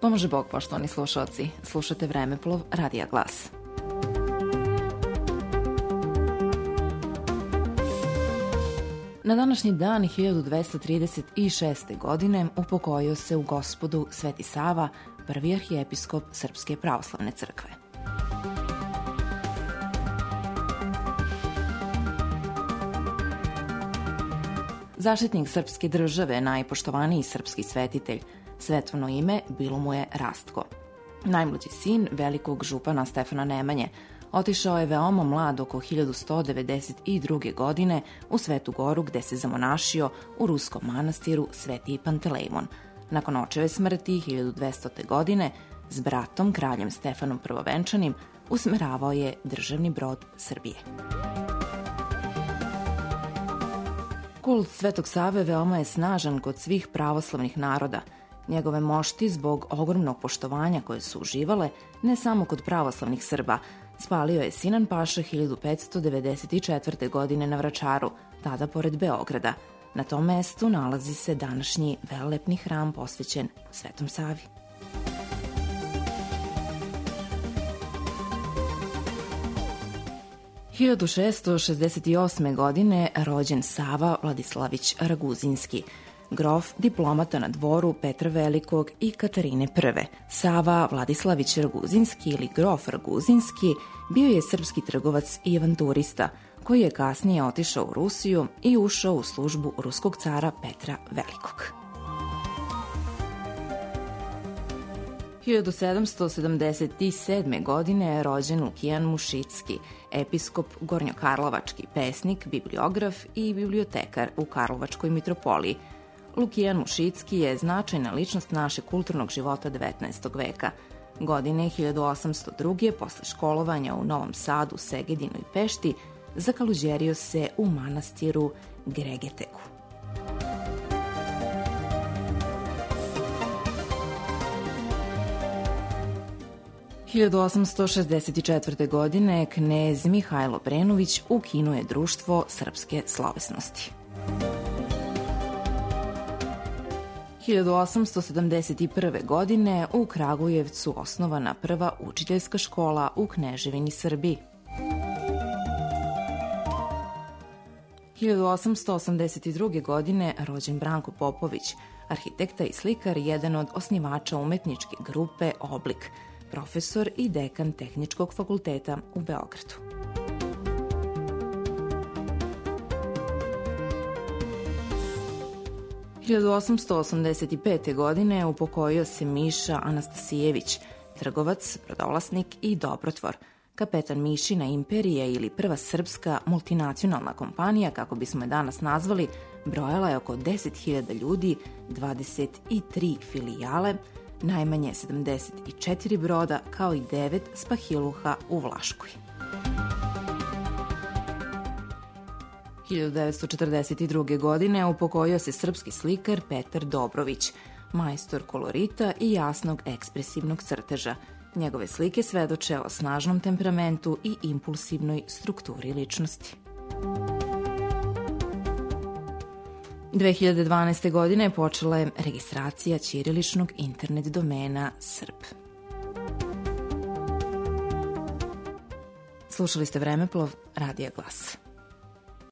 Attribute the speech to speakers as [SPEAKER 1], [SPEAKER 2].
[SPEAKER 1] Pomože Bog, poštovani slušalci. Slušate Vremeplov Radija Glas. Na današnji dan 1236. godine upokojio se u gospodu Sveti Sava, prvi arhijepiskop Srpske pravoslavne crkve. Zaštitnik srpske države, najpoštovaniji srpski svetitelj, svetovno ime bilo mu je Rastko. Najmlađi sin velikog župana Stefana Nemanje, otišao je veoma mlad oko 1192. godine u Svetu Goru gde se zamonašio u ruskom manastiru Sveti Pantelejmon. Nakon očeve smrti 1200. godine s bratom, kraljem Stefanom Prvovenčanim, usmeravao je državni brod Srbije. Kult Svetog Save veoma je snažan kod svih pravoslavnih naroda. Njegove mošti, zbog ogromnog poštovanja koje su uživale, ne samo kod pravoslavnih Srba, spalio je Sinan Paša 1594. godine na Vračaru, tada pored Beograda. Na tom mestu nalazi se današnji velelepni hram posvećen Svetom Savi. 1668. godine rođen Sava Vladislavić Raguzinski, grof, diplomata na dvoru Petra Velikog i Katarine I. Sava Vladislavić Raguzinski ili grof Raguzinski bio je srpski trgovac i avanturista, koji je kasnije otišao u Rusiju i ušao u službu ruskog cara Petra Velikog. 1777. godine je rođen Lukijan Mušicki, episkop Gornjokarlovački, pesnik, bibliograf i bibliotekar u Karlovačkoj mitropoliji. Lukijan Mušicki je značajna ličnost našeg kulturnog života 19. veka. Godine 1802. posle školovanja u Novom Sadu, Segedinu i Pešti, zakaluđerio se u manastiru Gregeteku. 1864. godine knez Mihajlo Brenović ukinuo je društvo srpske slovesnosti. 1871. godine u Kragujevcu osnovana prva učiteljska škola u Kneževini Srbiji. 1882. godine rođen Branko Popović, arhitekta i slikar, jedan od osnivača umetničke grupe Oblik – profesor i dekan Tehničkog fakulteta u Beogradu. 1885. godine upokojio se Miša Anastasijević, trgovac, prodovlasnik i dobrotvor, kapetan Mišina imperije ili prva srpska multinacionalna kompanija, kako bismo je danas nazvali, brojala je oko 10.000 ljudi, 23 filijale, najmanje 74 broda kao i 9 spahiluha u Vlaškoj. 1942. godine upokojio se srpski slikar Petar Dobrović, majstor kolorita i jasnog ekspresivnog crteža. Njegove slike svedoče o snažnom temperamentu i impulsivnoj strukturi ličnosti. 2012. godine počela je registracija ćiriličnog internet domena Srb. Slušali ste Vremeplov, Radija Glas.